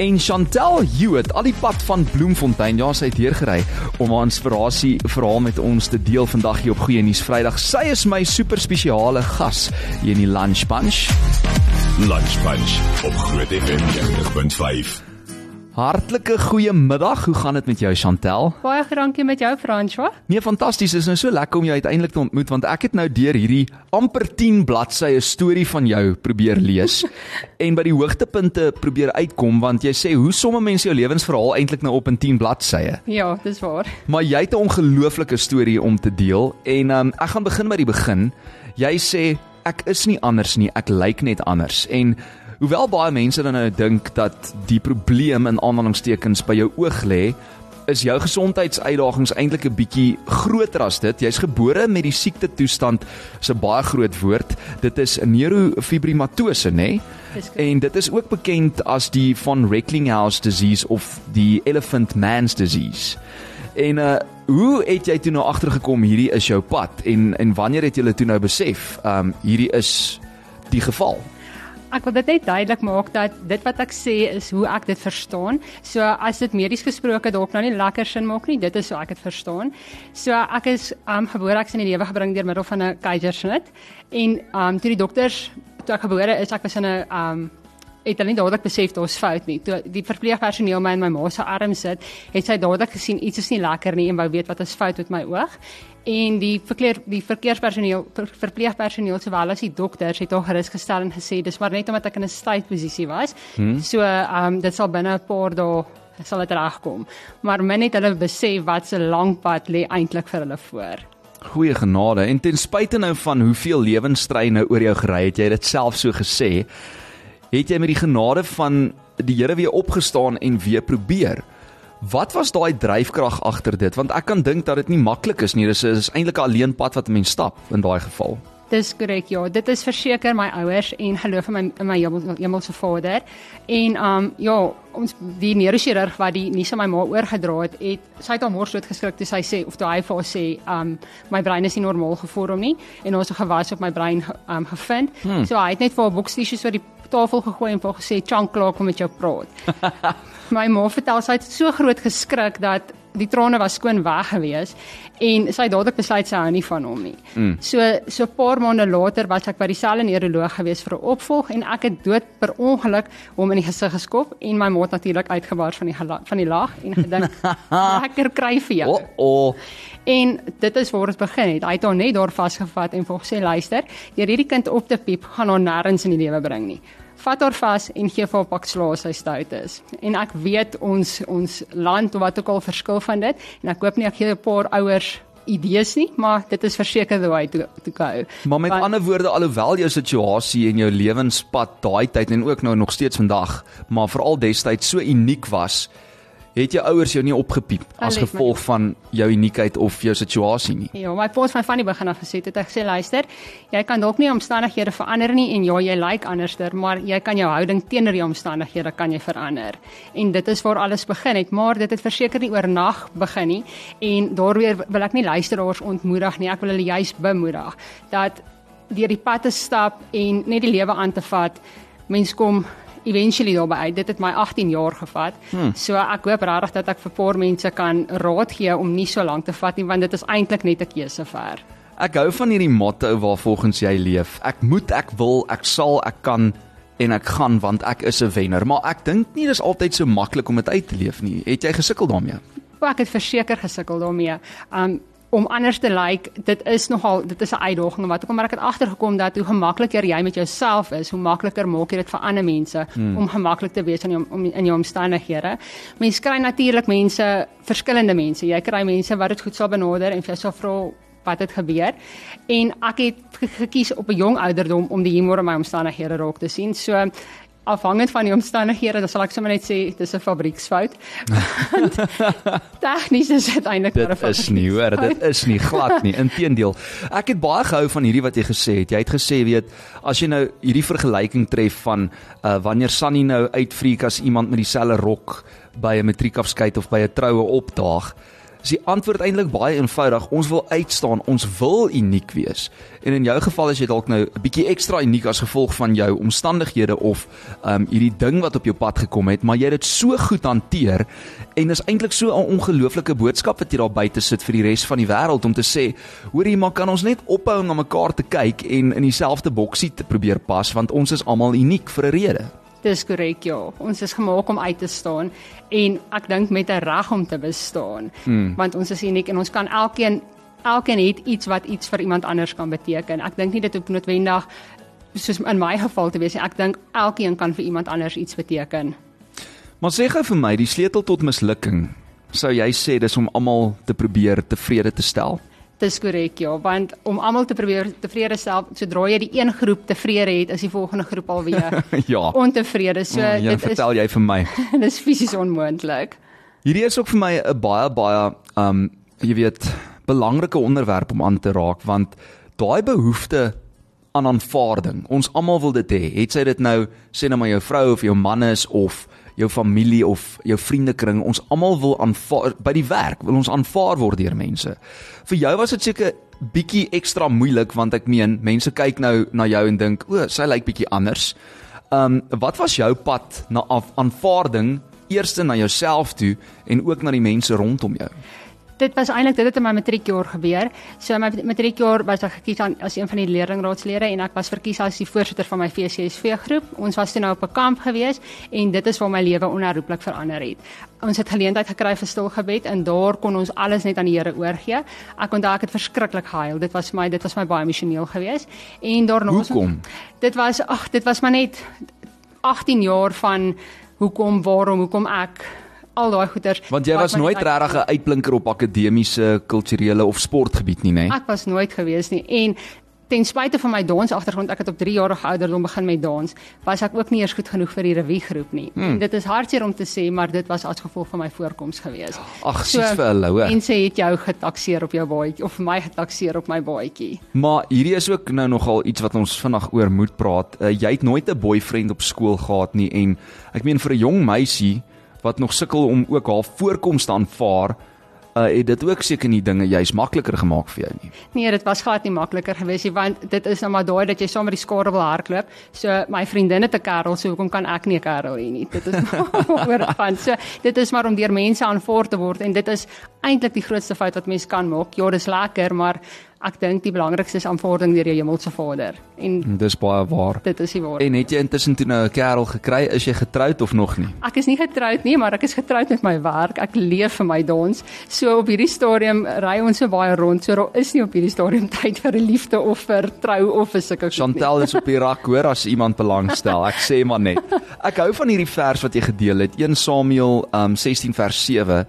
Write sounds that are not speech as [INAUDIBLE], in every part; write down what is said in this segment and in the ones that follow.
En Chantel Hewitt, al die pad van Bloemfontein, ja, sy het hier gery om haar inspirasie verhaal met ons te deel vandag hier op Goeie Nuus Vrydag. Sy is my super spesiale gas hier in die Lunch Bunch. Lunch Bunch op Groot FM 90.5. Hartlike goeiemiddag. Hoe gaan dit met jou Chantel? Baie dankie met jou François. Nee, fantasties. Dit is nou so lekker om jou uiteindelik te ontmoet want ek het nou deur hierdie amper 10 bladsye storie van jou probeer lees [LAUGHS] en by die hoogtepunte probeer uitkom want jy sê hoe somme mense jou lewensverhaal eintlik nou op in 10 bladsye. Ja, dis waar. Maar jy het 'n ongelooflike storie om te deel en um, ek gaan begin by die begin. Jy sê ek is nie anders nie, ek lyk net anders. En Hoewel baie mense dan nou dink dat die probleem in aanhalingstekens by jou oog lê, is jou gesondheidsuitdagings eintlik 'n bietjie groter as dit. Jy's gebore met die siekte toestand, is 'n baie groot woord. Dit is neurofibromatose, nê? En dit is ook bekend as die von Recklinghausen disease of die elephant man's disease. En uh hoe het jy toe nou agtergekom hierdie is jou pad en en wanneer het jy toe nou besef, um hierdie is die geval? Ek wil dit net duidelik maak dat dit wat ek sê is hoe ek dit verstaan. So as dit medies gesproke dalk nou nie lekker sin maak nie, dit is hoe ek dit verstaan. So ek is um gebore ek is in die lewe gebring deur middel van 'n keisersnit en um toe die dokters toe ek gebore is, ek was in 'n um het hulle nie dadelik besef daar's fout nie. Toe die verpleegpersoneel my in my ma se arm sit, het sy dadelik gesien iets is nie lekker nie en wou weet wat is fout met my oog en die verkeer die verkeerspersoneel ver, verpleegpersoneel sowel as die dokters het al gerus gestel en gesê dis maar net omdat ek in 'n styf posisie was. Hmm. So ehm um, dit sal binne 'n paar dae sal dit regkom. Maar min het hulle besef wat se lank pad lê eintlik vir hulle voor. Goeie genade en ten spyte nou van hoeveel lewensstry nou oor jou gery het, jy het dit self so gesê, het jy met die genade van die Here weer opgestaan en weer probeer. Wat was daai dryfkrag agter dit? Want ek kan dink dat dit nie maklik is nie. Dis is eintlik 'n alleen pad wat 'n mens stap in daai geval. Dis korrek, ja. Dit is verseker my ouers en geloof in my in my hemelse Vader. En um ja, ons die neurochirurg wat die nuus aan my ma oorgedra het, het sy het al mors dood geskrik toe sy sê of toe hy vir haar sê um my brein is nie normaal gevorm nie en ons het gewas op my brein um gevind. Hmm. So hy het net vir haar bokstisjies oor die tafel gegooi en vir haar gesê, "Chunk klaar kom met jou praat." [LAUGHS] my ma vertel sy het so groot geskrik dat die trane was skoon weg gewees en sy het dadelik besluit sy hou nie van hom nie. Mm. So so 'n paar maande later was ek by dieselfde neuroloog gewees vir 'n opvolg en ek het dood per ongeluk hom in die gesig geskop en my ma het natuurlik uitgebars van die van die lag en gedink [LAUGHS] lekker kry vir jou. Oh, oh. En dit is waar dit begin het. Hy het hom net daar vasgevat en vir gesê luister, deur hierdie kind op te piep gaan hom nêrens in die lewe bring nie vat haar vas en gee vir haar pak slaas hy stout is. En ek weet ons ons land wat ook al verskil van dit en ek hoop nie ek gee 'n paar ouers idees nie, maar dit is verseker the way to to go. Maar met But, ander woorde alhoewel jou situasie en jou lewenspad daai tyd en ook nou nog steeds vandag, maar veral destyds so uniek was, het jou ouers jou nie opgepiep as gevolg van jou uniekheid of jou situasie nie. Ja, my pa het van van die begin af gesê het ek sê luister, jy kan dalk nie omstandighede verander nie en ja, jy lyk like anderster, maar jy kan jou houding teenoor die omstandighede kan jy verander. En dit is waar alles begin het, maar dit het verseker nie oornag begin nie en daaroor wil ek nie luisteraars ontmoedig nie, ek wil hulle juis bemoedig dat deur die pad te stap en net die lewe aan te vat, mens kom eventually daarby uit. Dit het my 18 jaar gevat. Hmm. So ek hoop regtig dat ek vir paar mense kan raad gee om nie so lank te vat nie want dit is eintlik net 'n keuse ver. Ek hou van hierdie motto waar volgens jy leef. Ek moet, ek wil, ek sal, ek kan en ek gaan want ek is 'n wenner. Maar ek dink nie dis altyd so maklik om dit uit te leef nie. Het jy gesukkel daarmee? Ek het verseker gesukkel daarmee. Um om anders te lyk, like, dit is nogal dit is 'n uitdaging wat kom maar ek het agtergekom dat hoe gemakliker jy met jouself is, hoe makliker maak jy dit vir ander mense hmm. om gemaklik te wees in jou om in jou omstandighede. Mense kry natuurlik mense, verskillende mense. Jy kry mense wat dit goed sal benader en vir jou sal vra wat het gebeur en ek het gekies op 'n jong ouderdom om die humor in my omstandighede raak te sien. So afhangend van die omstandighede, dan sal ek sommer net sê dis 'n fabrieksfout. [LAUGHS] Tegnies is dit eintlik maar 'n fabrieksfout. Dit is nie hoor, dit is nie glad nie. Inteendeel. Ek het baie gehou van hierdie wat jy gesê het. Jy het gesê, weet, as jy nou hierdie vergelyking tref van uh wanneer Sunny nou uitfriek as iemand met dieselfde rok by 'n matriekafskeid of by 'n troue opdaag, is die antwoord eintlik baie eenvoudig. Ons wil uitstaan, ons wil uniek wees. En in jou geval is jy dalk nou 'n bietjie ekstra uniek as gevolg van jou omstandighede of um hierdie ding wat op jou pad gekom het, maar jy het dit so goed hanteer en is eintlik so 'n ongelooflike boodskap wat jy daar buite sit vir die res van die wêreld om te sê, hoorie, maar kan ons net ophou om na mekaar te kyk en in dieselfde boksie te probeer pas want ons is almal uniek vir 'n rede. Dis korrek, ja. Ons is gemaak om uit te staan en ek dink met 'n reg om te bestaan. Hmm. Want ons is uniek en ons kan elkeen elkeen het iets wat iets vir iemand anders kan beteken. Ek dink nie dit hoef noodwendig soos in my geval te wees nie. Ek dink elkeen kan vir iemand anders iets beteken. Maar sê gou vir my, die sleutel tot mislukking, sou jy sê dis om almal te probeer tevrede te stel? Dis korrek ja, want om almal te probeer tevrede stel, sodra jy die een groep tevrede het, is die volgende groep alweer [LAUGHS] ja. ontevrede. So oh, dit vertel is, jy vir my. [LAUGHS] dis fisies onmoontlik. Hierdie is ook vir my 'n baie baie um jy weet, belangrike onderwerp om aan te raak want daai behoefte aan aanvaarding. Ons almal wil dit hê. Het sy dit nou sê nou maar jou vrou of jou man is of jou familie of jou vriendekring, ons almal wil aanvaar by die werk, wil ons aanvaar word deur mense. Vir jou was dit seker bietjie ekstra moeilik want ek meen, mense kyk nou na jou en dink, "O, sy lyk bietjie anders." Um wat was jou pad na aanvaarding eerste na jouself toe en ook na die mense rondom jou? Dit was eintlik dit het in my matriekjaar gebeur. So my matriekjaar was ek gekies as een van die leerlingraadslede en ek was verkies as die voorsitter van my VCSV groep. Ons was toe nou op 'n kamp gewees en dit is waar my lewe onherroepelik verander het. Ons het geleentheid gekry vir stilgebed en daar kon ons alles net aan die Here oorgee. Ek onthou ek het verskriklik gehuil. Dit was my dit was my baie emosioneel geweest. En daarna Hoekom? Dit was ag, dit was maar net 18 jaar van hoekom, waarom, hoekom ek al daai goeters. Want jy was nooit regtig 'n uitblinker op akademiese, kulturele of sportgebied nie, né? Ek was nooit gewees nie en ten spyte van my dans agtergrond, ek het op 3 jarige ouderdom begin met dans, was ek ook nie eers goed genoeg vir die revue groep nie. Hmm. En dit is hartseer om te sê, maar dit was as gevolg van my voorkoms gewees. Ag, sies so, vir hulle, hoor. En sê het jou getakseer op jou baadjie of my getakseer op my baadjie. Maar hierdie is ook nou nogal iets wat ons vinnig oor moet praat. Uh, jy het nooit 'n boyfriend op skool gehad nie en ek meen vir 'n jong meisie wat nog sukkel om ook haar voorkoms te aanvaar, uh, het dit ook seker nie dinge juis makliker gemaak vir jou nie. Nee, dit was glad nie makliker gewees nie want dit is nou maar daai dat jy saam met die skare wil hardloop. So my vriendin het 'n kerel, so hoekom kan ek nie 'n kerel hê nie? Dit is [LAUGHS] oor van so dit is maar om deur mense aanvaar te word en dit is eintlik die grootste fout wat mens kan maak. Ja, dis lekker, maar ek dink die belangrikste is aanvaarding deur jou hemelse Vader. En dis baie waar. Dit is die waarheid. En het jy intussen toe nou 'n kerel gekry? Is jy getroud of nog nie? Ek is nie getroud nie, maar ek is getroud met my werk. Ek leef vir my dans. So op hierdie stadium ry ons so baie rond. So daar is nie op hierdie stadium [LAUGHS] tyd vir 'n liefde of vir trou of vir sulke goed nie. Chantel is op die rak hoor as iemand belangstel. Ek sê maar net. Ek hou van hierdie vers wat jy gedeel het. 1 Samuel um 16 vers 7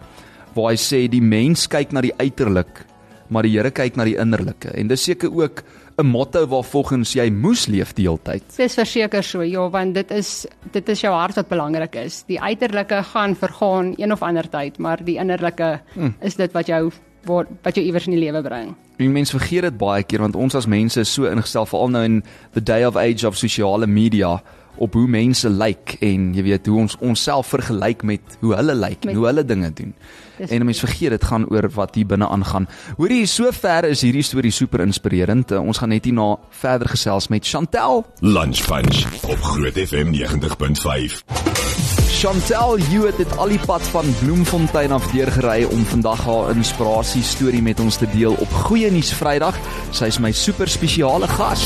waar hy sê die mens kyk na die uiterlik maar die Here kyk na die innerlike en dis seker ook 'n motto waarvolgens jy moes leef die hele tyd. Dis verseker so, ja, want dit is dit is jou hart wat belangrik is. Die uiterlike gaan vergaan een of ander tyd, maar die innerlike hmm. is dit wat jou wat wat jou iewers in die lewe bring. Die mense vergeet dit baie keer want ons as mense is so ingestel veral nou in the day of age of sosiale media op hoe mense lyk en jy weet hoe ons onsself vergelyk met hoe hulle lyk en hoe hulle dinge doen. En mense vergeet dit gaan oor wat hier binne aangaan. Hoorie, so ver is hierdie storie super inspirerend. Uh, ons gaan net hierna verder gesels met Chantel. Lunch Punch op Groot FM 90.5. Chantel Hewitt het al die pad van Bloemfontein af deurgery om vandag haar inspirasie storie met ons te deel op Goeie Nuus Vrydag. Sy is my super spesiale gas.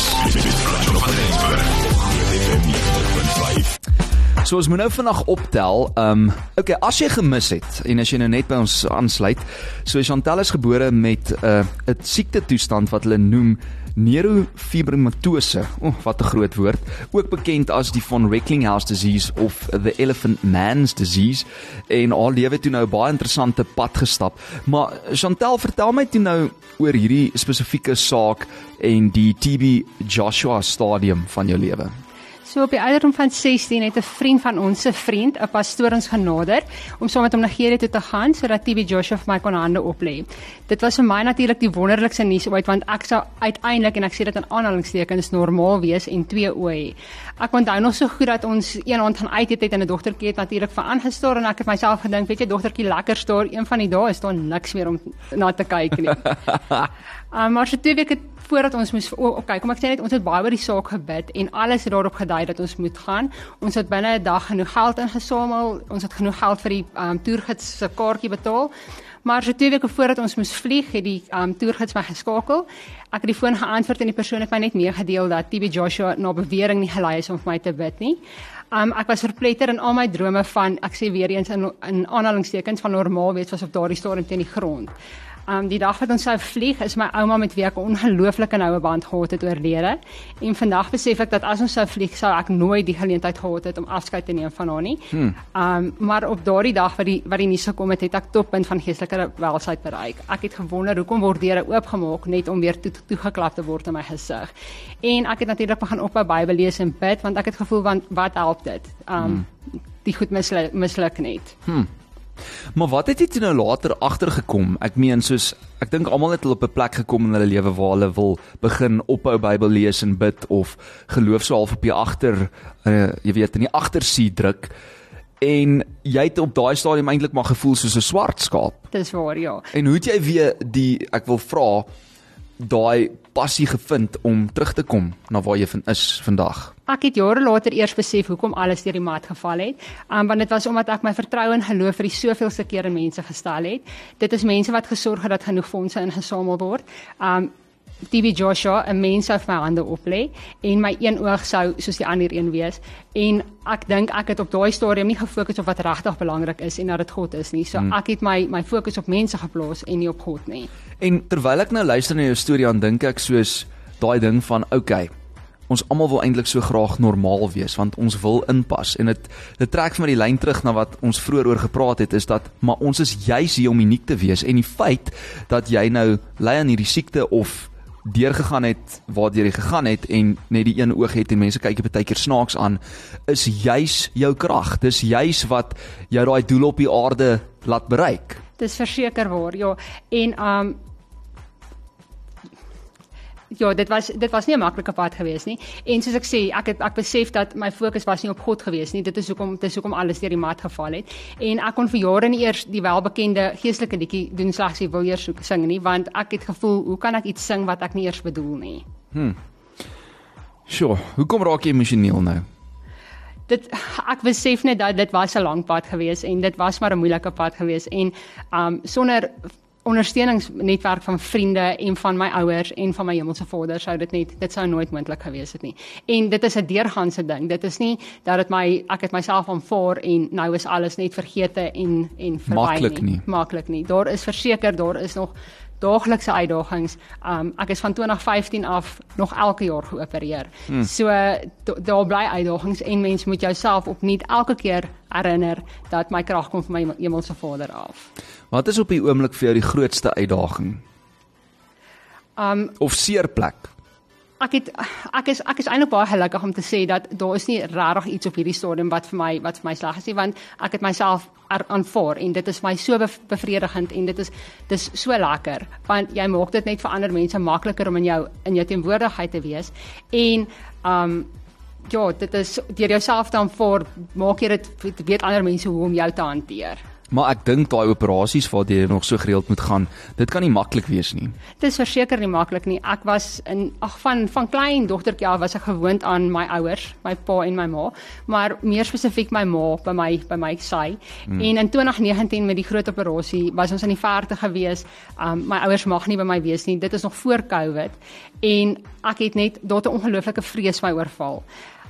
So ons moet nou vandag optel. Ehm um, okay, as jy gemis het en as jy nou net by ons aansluit, so Chantel is gebore met 'n uh, 'n siekte toestand wat hulle noem neurofibromatose. O, oh, wat 'n groot woord. Ook bekend as die von Recklinghausen disease of the elephant man's disease. En al lewe toe nou baie interessante pad gestap. Maar Chantel, vertel my toe nou oor hierdie spesifieke saak en die TB Joshua stadium van jou lewe. So op die ouderdom van 16 het 'n vriend van ons se vriend, 'n pastoor ons genader om saam met hom Nigerië toe te gaan sodat TB Joshua vir my kon hande oplê. Dit was vir my natuurlik die wonderlikste nuus ooit want ek sou uiteindelik en ek sê dit in aanhalingstekens normaal wees en twee oë hê. Ek onthou nog so goed dat ons een aand gaan uit het en 'n dogtertjie het natuurlik van aangestaar en ek het myself gedink, weet jy, dogtertjie lekker staar, een van die dae is daar niks meer om na te kyk nie. um, [LAUGHS] maar so twee weke voordat ons moes oh, okay, kom ek sê net ons het baie oor die saak gebid en alles het daarop gedui dat ons moet gaan. Ons het binne 'n dag genoeg geld ingesamel. Ons het genoeg geld vir die um, toergids se kaartjie betaal. Maar so twee weke voordat ons moes vlieg, het die um, toergids my geskakel. Ek het die foon geantwoord en die persoon het my net meegedeel dat TB Joshua na bewering nie gelei is om vir my te bid nie. Um ek was verpletter in al my drome van ek sê weer eens in in aanhalingstekens van normaal wees was op daardie stadium teen die grond. Um die dag wat ons sou vlieg is my ouma met wie ek 'n ongelooflike noue band gehad het oorlede. En vandag besef ek dat as ons sou vlieg sou ek nooit die geleentheid gehad het om afskeid te neem van haar nie. Hmm. Um maar op daardie dag wat die wat die nuus gekom het, het ek toppunt van geestelike welsheid bereik. Ek het gewonder hoekom word deure oopgemaak net om weer toe toegeklap te word in my gesig. En ek het natuurlik begin ophou Bybel lees en bid want ek het gevoel want wat help dit? Um hmm. die goed misluk, misluk net. Hmm. Maar wat het jy toe nou later agtergekom? Ek meen soos ek dink almal het op 'n plek gekom in hulle lewe waar hulle wil begin ophou Bybel lees en bid of geloof so half op die agter uh, jy weet in die agtersee druk. En jy het op daai stadium eintlik maar gevoel soos 'n swart skaap. Dis waar, ja. En hoe het jy weer die ek wil vra daai passie gevind om terug te kom na waar jy van is vandag? Ek het jare later eers besef hoekom alles deur die mat geval het. Um want dit was omdat ek my vertroue en geloof vir die soveelste keer in mense gestel het. Dit is mense wat gesorg het dat genoeg fondse ingesamel word. Um TV Joshua 'n mens sou my hande oplê en my een oog sou soos die ander een wees en ek dink ek het op daai stadium nie gefokus op wat regtig belangrik is en dat dit God is nie. So hmm. ek het my my fokus op mense geplaas en nie op God nie. En terwyl ek nou luister na jou storie aan dink ek soos daai ding van okay Ons almal wil eintlik so graag normaal wees want ons wil inpas en dit dit trek vir my die lyn terug na wat ons vroeër oor gepraat het is dat maar ons is juis hier om uniek te wees en die feit dat jy nou ly aan hierdie siekte of deurgegaan het waar jy gegaan het en net die een oog het en mense kyk jy baie keer snaaks aan is juis jou krag. Dis juis wat jou daai doel op die aarde laat bereik. Dis verseker waar. Ja. En um ja, dit was dit was nie 'n maklike pad gewees nie. En soos ek sê, ek het ek besef dat my fokus was nie op God gewees nie. Dit is hoekom dit is hoekom alles deur die mat geval het. En ek kon vir jare nie eers die welbekende geestelike liedjie doen slegs jy wil eers soek sing nie, want ek het gevoel, hoe kan ek iets sing wat ek nie eers bedoel nie? Hm. Sjoe, hoe kom raak jy emosioneel nou? Dit ek besef net dat dit was 'n lang pad gewees en dit was maar 'n moeilike pad gewees en um sonder ondersteuningsnetwerk van vriende en van my ouers en van my hemelse Vader sou dit net dit sou nooit moontlik gewees het nie. En dit is 'n deurgaanse ding. Dit is nie dat dit my ek het myself aanvaar en nou is alles net vergete en en verby nie. Maklik nie. Maklik nie. Daar is verseker daar is nog daaglikse uitdagings. Um ek is van 2015 af nog elke jaar geopereer. Hmm. So daar bly uitdagings en mens moet jouself opnuut elke keer herinner dat my krag kom van my hemelse Vader af. Wat is op die oomblik vir jou die grootste uitdaging? Um of seerplek? ek het ek is ek is eintlik baie gelukkig om te sê dat daar is nie regtig iets op hierdie stadium wat vir my wat vir my sleg is nie want ek het myself aanvaar en dit is my so bevredigend en dit is dis so lekker want jy maak dit net vir ander mense makliker om in jou in jou teenwoordigheid te wees en um ja dit is deur jouself dan voor maak jy dit weet ander mense hoe om jou te hanteer Maar ek dink daai operasies waar jy nog so gereeld moet gaan, dit kan nie maklik wees nie. Dit is verseker nie maklik nie. Ek was in ag van van klein dogtertjie af was ek gewoond aan my ouers, my pa en my ma, maar meer spesifiek my ma by my by my sy. Hmm. En in 2019 met die groot operasie was ons in die verte gewees. Um my ouers mag nie by my wees nie. Dit is nog voor Covid en ek het net daar 'n ongelooflike vrees my oorval.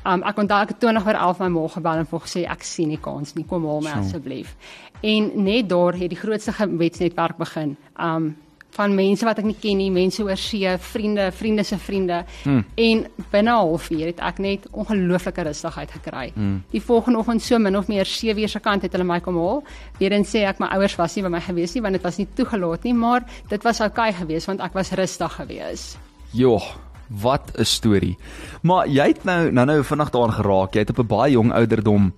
Um ek onthou ek het 20 oor 11 my ma gebel en vir gesê ek sien nie kans nie, kom haal my asseblief. En net daar het die grootste wetsnetwerk begin. Um van mense wat ek nie ken nie, mense oor see, vriende, vriende se vriende. Hmm. En binne 'n halfuur het ek net ongelooflike rustigheid gekry. Hmm. Die volgende oggend so min of meer 7 uur se kant het hulle my kom haal. Weer en sê ek my ouers was nie by my gewees nie want dit was nie toegelaat nie, maar dit was oukei okay geweest want ek was rustig geweest. Joh, Wat 'n storie. Maar jy het nou nou nou vinnig daaraan geraak. Jy het op 'n baie jong ouderdom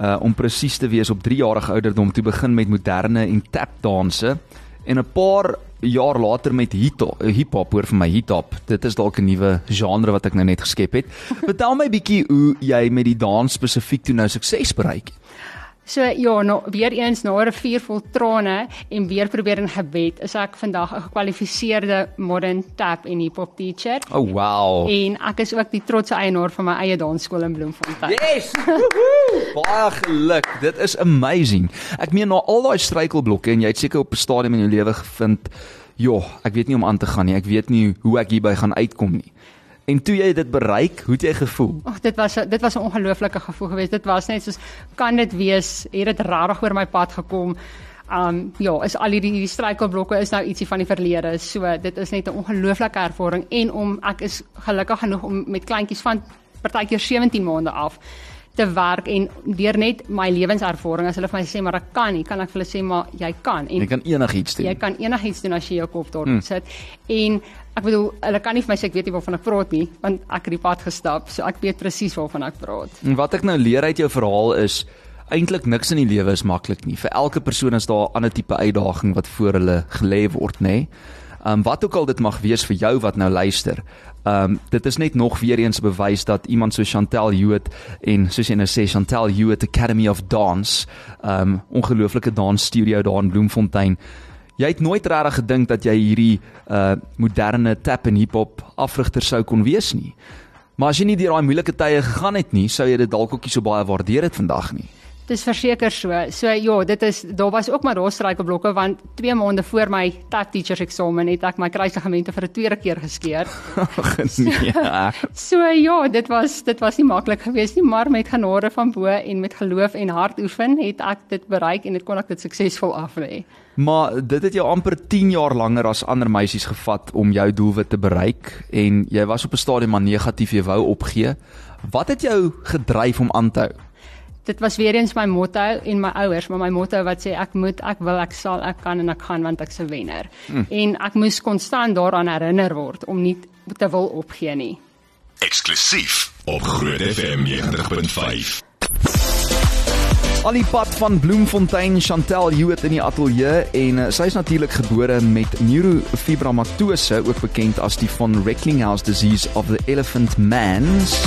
uh om presies te wees op 3 jarige ouderdom toe begin met moderne en tap danse en 'n paar jaar later met hip-hop hoor vir my hip-hop. Dit is dalk 'n nuwe genre wat ek nou net geskep het. [LAUGHS] Vertel my bietjie hoe jy met die dans spesifiek toe nou sukses bereik het. So ja, nou weer eens na 'n rivier vol trane en weer probeer in gebed, is ek vandag 'n gekwalifiseerde modern tap en hip hop teacher. Oh wow. En ek is ook die trotse eienaar van my eie dansskool in Bloemfontein. Yes! [LAUGHS] Baie geluk. Dit is amazing. Ek meen na al daai struikelblokke en jy het seker op 'n stadium in jou lewe gevind, "Joh, ek weet nie om aan te gaan nie. Ek weet nie hoe ek hierby gaan uitkom nie." En toe jy dit bereik, hoe het jy gevoel? Ag, dit was dit was 'n ongelooflike gevoel geweest. Dit was net soos kan dit wees? Het dit rarig oor my pad gekom? Um ja, is al hierdie hierdie struikelblokke is nou ietsie van die verlede. So dit is net 'n ongelooflike ervaring en om ek is gelukkig genoeg om met kleintjies van partykeer 17 maande af te werk en deur net my lewenservaring as hulle vir my sê maar ek kan nie, kan ek vir hulle sê maar jy kan en jy kan enigiets doen. Jy kan enigiets doen as jy jou kop daar hmm. sit. En ek bedoel hulle kan nie vir my sê ek weet nie waarvan ek praat nie, want ek het die pad gestap, so ek weet presies waarvan ek praat. En wat ek nou leer uit jou verhaal is eintlik niks in die lewe is maklik nie. Vir elke persoon is daar 'n ander tipe uitdaging wat voor hulle gelê word, nê? Nee? Um, wat ook al dit mag wees vir jou wat nou luister. Um, dit is net nog weer eens bewys dat iemand so Chantel Hewitt en soos jy nou sê Chantel Hewitt Academy of Dance, um, ongelooflike dansstudio daar in Bloemfontein. Jy het nooit regtig gedink dat jy hierdie uh moderne tap en hip-hop afrigter sou kon wees nie. Maar as jy nie deur daai moeilike tye gegaan het nie, sou jy dit dalk ook nie so baie waardeer het vandag nie. Dis verseker so. So ja, dit is daar was ook maar daar struikelblokke want 2 maande voor my tap teachers eksamen het ek my kruisligamente vir 'n tweede keer geskeur. [LAUGHS] nee. So, so ja, dit was dit was nie maklik geweest nie, maar met genade van bo en met geloof en hard oefen het ek dit bereik en dit kon ek dit suksesvol aflê. Maar dit het jou amper 10 jaar langer as ander meisies gevat om jou doelwit te bereik en jy was op 'n stadium maar negatief jy wou opgee. Wat het jou gedryf om aan te hou? Dit was weer eens my motto en my ouers, maar my motto wat sê ek moet, ek wil, ek sal, ek kan en ek gaan want ek's 'n wenner. Mm. En ek moes konstant daaraan herinner word om nie te wil opgee nie. Eksklusief op Groot FM 90.5. Al die pad van Bloemfontein Chantel Hewitt in die ateljee en uh, sy is natuurlik gebore met neurofibromatose, ook bekend as die von Recklinghausen disease of the elephant man's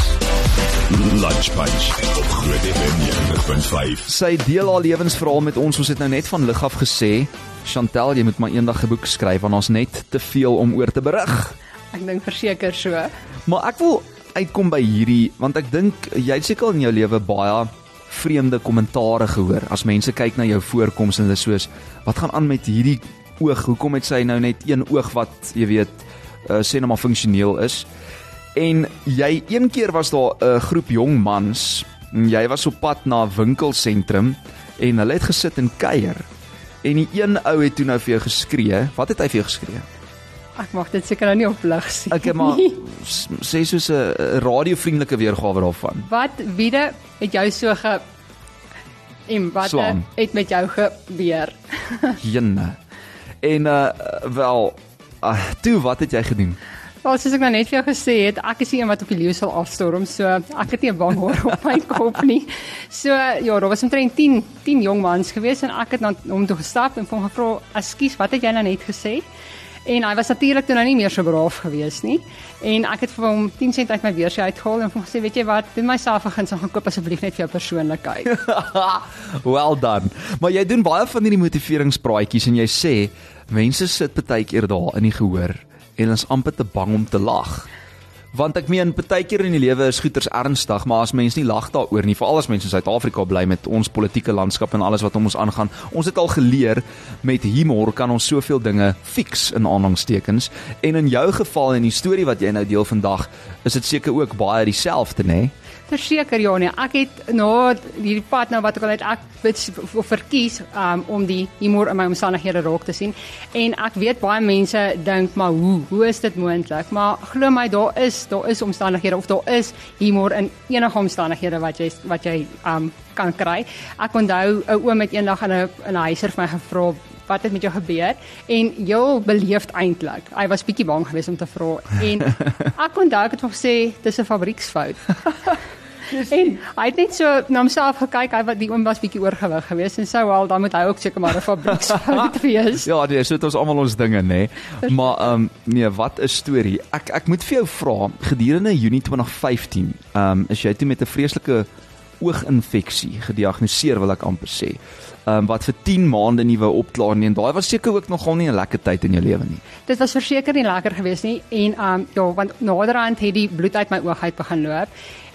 Lunch Punch op Groot FM 90.5. Sy deel haar lewensverhaal met ons. Ons het nou net van lig af gesê, Chantel, jy moet maar eendag 'n boek skryf want ons net te veel om oor te berig. Ek dink verseker so. Maar ek wil uitkom by hierdie want ek dink jy het seker in jou lewe baie vreemde kommentare gehoor as mense kyk na jou voorkoms en hulle soos wat gaan aan met hierdie oog hoekom het sy nou net een oog wat jy weet uh, sê nou maar funksioneel is En jy een keer was daar 'n groep jong mans. Jy was op pad na 'n winkelsentrum en hulle het gesit en kuier. En die een ou het toe nou vir jou geskree. Wat het hy vir jou geskree? Ek mag dit seker nou nie op lig sien. Ek maar sê soos 'n radiovriendelike weergawe daarvan. Wat wiede het jou so ge en wat Slaan. het met jou gebeur? [LAUGHS] Jenne. En uh wel, uh, toe wat het jy gedoen? Wel, soos ek nou net vir jou gesê het, ek is die een wat op die leeu sal afstorm, so ek het nie bang hoor op my kop nie. So ja, daar was omtrent 10 10 jong mans gewees en ek het na hom toe gestap en hom gevra, "Ekskuus, wat het jy nou net gesê?" En hy was natuurlik toe nou nie meer so braaf gewees nie. En ek het vir hom 10 sent uit my beursie uitgehaal en hom gesê, "Weet jy wat, doen myself 'n guns en gaan koop asseblief net vir jou persoonlikheid." [LAUGHS] well done. Maar jy doen baie van hierdie motiveringspraatjies en jy sê mense sit baie keer daar in die gehoor en ons amper te bang om te lag. Want ek meen partykeer in die lewe is goeters ernstig, maar as mense nie lag daaroor nie, veral as mense in Suid-Afrika bly met ons politieke landskap en alles wat om ons aangaan, ons het al geleer met humor kan ons soveel dinge fix in aanhangstekens. En in jou geval en die storie wat jy nou deel vandag, is dit seker ook baie dieselfde, nê? Nee? Verseker ja nee, ek het nou hierdie pad nou wat ek al het ek verkies um, om die humor in my omstandighede raak te sien en ek weet baie mense dink maar hoe hoe is dit moontlik? Maar glo my daar is daar is omstandighede of daar is humor in enige omstandighede wat jy wat jy um, kan kry. Ek onthou 'n oom het eendag in 'n in 'n huiser vir my gevra wat het met jou gebeur en heel beleefd eintlik. Hy was bietjie bang geweest om te vra en [LAUGHS] ek onthou ek het hom gesê dis 'n fabrieksfout. [LAUGHS] [LAUGHS] en hy het net so na homself gekyk, hy wat die oom was bietjie oorgewig geweest en sou wel dan moet hy ook seker maar 'n fabrieksfout [LAUGHS] wees. Ja, nee, so het ons almal ons dinge, nê. Nee. Maar ehm um, nee, wat 'n storie. Ek ek moet vir jou vra, gedurende Junie 2015, ehm um, is jy toe met 'n vreeslike ooginfeksie gediagnoseer, wil ek amper sê. Ehm um, wat vir 10 maande nie wou opklaar nie en daai was seker ook nogal nie 'n lekker tyd in jou lewe nie. Dit was verseker nie lekker geweest nie en ehm um, ja, want naderhand het die bloed uit my oog uit begin loop.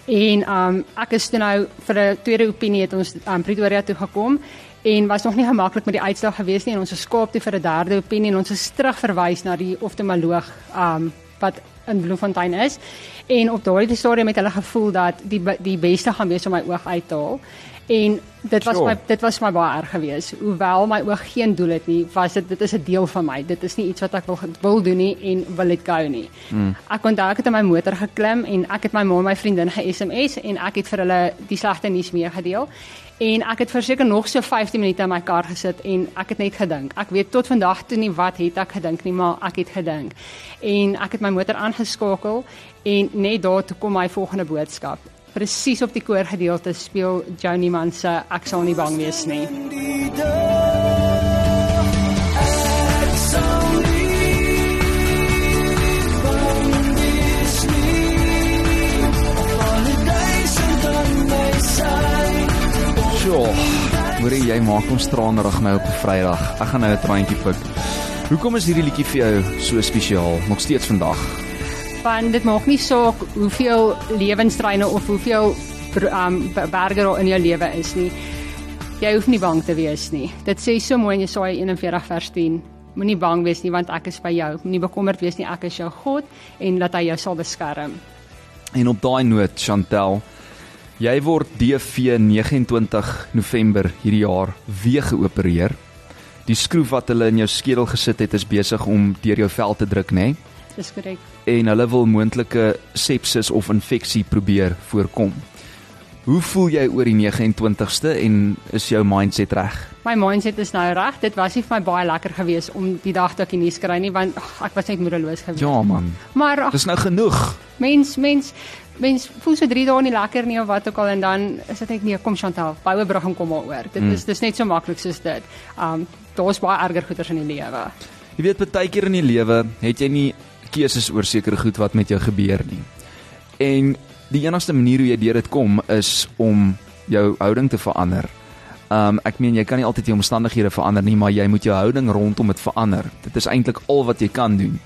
En um ek is toe nou vir 'n tweede opinie het ons um Pretoria toe gekom en was nog nie gemaklik met die uitslag gewees nie en ons geskaap toe vir 'n derde opinie en ons is terugverwys na die oftalmoloog um wat in Bloemfontein is. En op daardie stadium het hulle gevoel dat die die beste gaan wees om my oog uit te haal. En dit was sure. my dit was my baie erg geweest. Hoewel my oog geen doel het nie, was dit dit is 'n deel van my. Dit is nie iets wat ek wil wil doen nie en wil dit gou nie. Mm. Ek onthou ek het in my motor geklim en ek het my ma en my vriendin ge-SMS en ek het vir hulle die slegte nuus meegedeel. En ek het verseker nog so 15 minute in my kar gesit en ek het net gedink. Ek weet tot vandag toe nie wat het ek gedink nie, maar ek het gedink. En ek het my motor aangeskakel en net daar toe kom my volgende boodskap presies op die koorgedeelte speel Johnny Man se ek sal nie bang wees nie. Hoor jy maak ons traanerig nou op 'n Vrydag. Ek gaan nou 'n traantjie pik. Hoekom is hierdie liedjie vir jou so spesiaal nog steeds vandag? Want dit maak nie saak hoeveel lewensstreine of hoeveel um berge daar in jou lewe is nie. Jy hoef nie bang te wees nie. Dit sê so mooi in Jesaja 41 vers 10. Moenie bang wees nie want ek is by jou. Moenie bekommerd wees nie, ek is jou God en dat hy jou sal beskerm. En op daai noot, Chantel, jy word DV 29 November hierdie jaar weer geopereer. Die skroef wat hulle in jou skedel gesit het is besig om deur jou vel te druk, nê? Nee? Dis korrek. En hulle wil moontlike sepsis of infeksie probeer voorkom. Hoe voel jy oor die 29ste en is jou mindset reg? My mindset is nou reg. Dit was nie vir my baie lekker geweest om die dag te kan nuus kry nie want ach, ek was net moedeloos geweest. Ja man. Maar ach, dis nou genoeg. Mens mens mens voel so 3 dae nie lekker nie of wat ook al en dan is dit net nee, kom Chantal, boue brug en kom maar oor. Dit mm. is dis net so maklik soos dit. Um daar's baie erger goeters in die lewe. Jy weet baie keer in die lewe het jy nie keuses oor sekere goed wat met jou gebeur nie. En die enigste manier hoe jy deur dit kom is om jou houding te verander. Um ek meen jy kan nie altyd jou omstandighede verander nie, maar jy moet jou houding rondom dit verander. Dit is eintlik al wat jy kan doen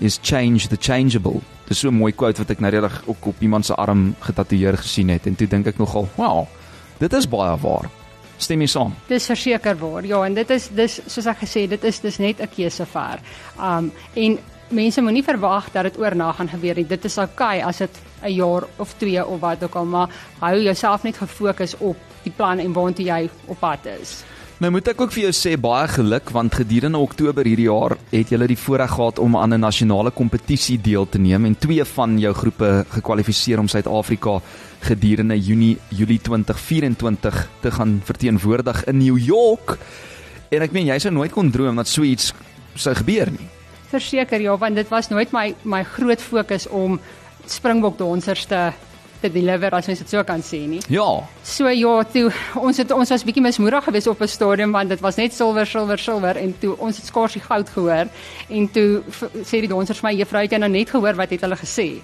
is change the changeable. Dis so 'n mooi quote wat ek nou reg ook op iemand se arm getatoeëer gesien het en toe dink ek nogal, wow, dit is baie waar. Stem jy saam? Dis verseker waar. Ja, en dit is dis soos ek gesê, dit is dis net 'n keuse ver. Um en mense moenie verwag dat dit oornag gaan gebeur nie. Dit is oukei okay as dit 'n jaar of 2 of wat ook al, maar hou jouself net gefokus op die plan en waartoe jy op pad is. Nou moet ek ook vir jou sê baie geluk want gedurende Oktober hierdie jaar het jy die voorreg gehad om aan 'n nasionale kompetisie deel te neem en twee van jou groepe gekwalifiseer om Suid-Afrika gedurende Junie Julie 2024 te gaan verteenwoordig in New York. En ek meen jy sou nooit kon droom dat so iets sou gebeur nie. Verseker ja, want dit was nooit my my groot fokus om Springbok dansers te te deliver as mens dit so kan sê nie. Ja. So ja, toe ons het ons was bietjie mismoedig geweest op 'n stadium want dit was net silwer, silwer, silwer en toe ons het skaars die goud gehoor en toe sê die dansers my juffrou het jy nou net gehoor wat het hulle gesê?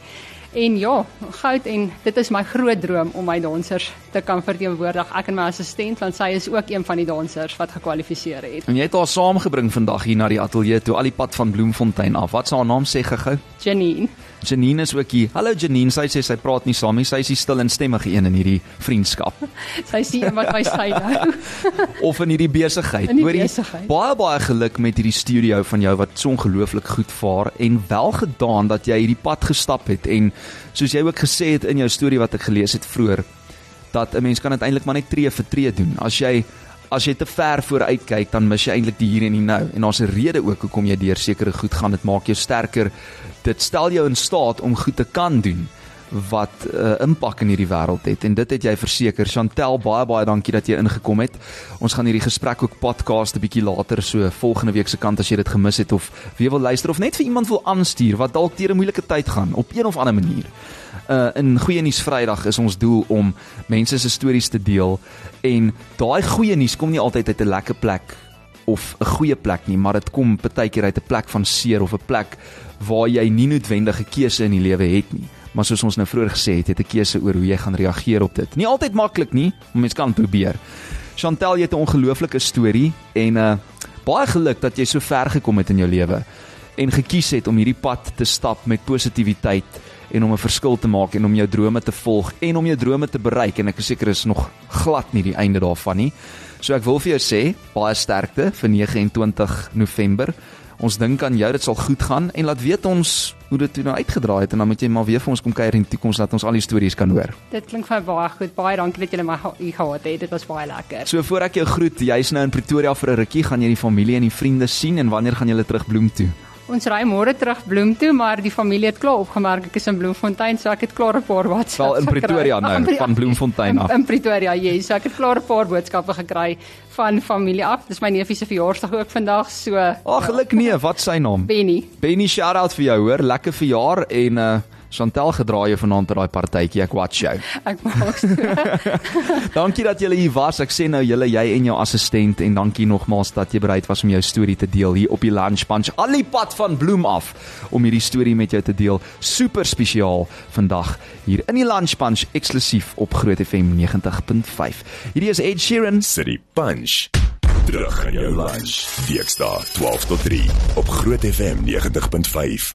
En ja, goud en dit is my groot droom om my dansers te kan verteenwoordig. Ek en my assistent want sy is ook een van die dansers wat gekwalifiseer het. En jy het haar saamgebring vandag hier na die ateljee toe al die pad van Bloemfontein af. Wat is haar naam sê gehou? Janine. Janine is ook hier. Hallo Janine, sy sê sy praat nie saam nie. Sy is die stil en stemmige een in hierdie vriendskap. [LAUGHS] sy sien wat my sê nou. [LAUGHS] of in hierdie besigheid. Hoorie. Baie baie geluk met hierdie studio van jou wat so ongelooflik goed vaar en wel gedaan dat jy hierdie pad gestap het en soos jy ook gesê het in jou storie wat ek gelees het vroeër dat 'n mens kan uiteindelik maar net tree vir tree doen. As jy as jy te ver vooruit kyk, dan mis jy eintlik die hier en die nou. En daar's 'n rede ook hoekom jy deur sekere goed gaan. Dit maak jou sterker. Dit stel jou in staat om goed te kan doen wat 'n uh, impak in hierdie wêreld het en dit het jy verseker. Chantel, baie baie dankie dat jy ingekom het. Ons gaan hierdie gesprek ook podcast 'n bietjie later so volgende week se kant as jy dit gemis het of wie wil luister of net vir iemand wil aanstuur wat dalk deur 'n moeilike tyd gaan op een of ander manier. Uh in goeie nuus Vrydag is ons doel om mense se stories te deel en daai goeie nuus kom nie altyd uit 'n lekker plek of 'n goeie plek nie, maar dit kom baie keer uit 'n plek van seer of 'n plek waar jy nie noodwendige keuse in die lewe het nie. Maar soos ons nou vroeër gesê het, het 'n keuse oor hoe jy gaan reageer op dit. Nie altyd maklik nie, maar mens kan probeer. Chantel, jy het 'n ongelooflike storie en uh baie geluk dat jy so ver gekom het in jou lewe en gekies het om hierdie pad te stap met positiwiteit en om 'n verskil te maak en om jou drome te volg en om jou drome te bereik en ek is seker is nog glad nie die einde daarvan nie. So ek wil vir jou sê baie sterkte vir 29 November. Ons dink aan jou, dit sal goed gaan en laat weet ons hoe dit toe nou uitgedraai het en dan moet jy maar weer vir ons kom kuier in die toekoms dat ons al die stories kan hoor. Dit klink vir my baie goed. Baie dankie dat julle my hier gehad het. Dit was baie lekker. So voor ek jou groet, jy's nou in Pretoria vir 'n rukkie, gaan jy die familie en die vriende sien en wanneer gaan julle terug Bloem toe? Ons ry môre terug Bloem toe, maar die familie het klaar opgemerk ek is in Bloemfontein, so ek het klaar 'n paar WhatsApps Wel in gekry. Pretoria nou, Ag, in- van Bloemfontein af. In, in Pretoria, ja, yes, so ek het klaar 'n paar boodskappe gekry van familie af. Dis my neefie se verjaarsdag ook vandag, so Ag, geluk nee, wat sy naam? Benny. Benny shout out vir jou hoor, lekker verjaar en uh Chantel gedra jou vanaand by daai partytjie, ek watch jou. Ek maak so. [LAUGHS] Dankie dat julle hier was. Ek sê nou julle jy en jou assistent en dankie nogmaals dat jy bereid was om jou storie te deel hier op die Lunch Punch. Al die pad van Bloem af om hierdie storie met jou te deel. Super spesiaal vandag hier in die Lunch Punch eksklusief op Groot FM 90.5. Hierdie is Ed Sheeran. City Punch. Terug in jou lunch. Weekdae 12 tot 3 op Groot FM 90.5.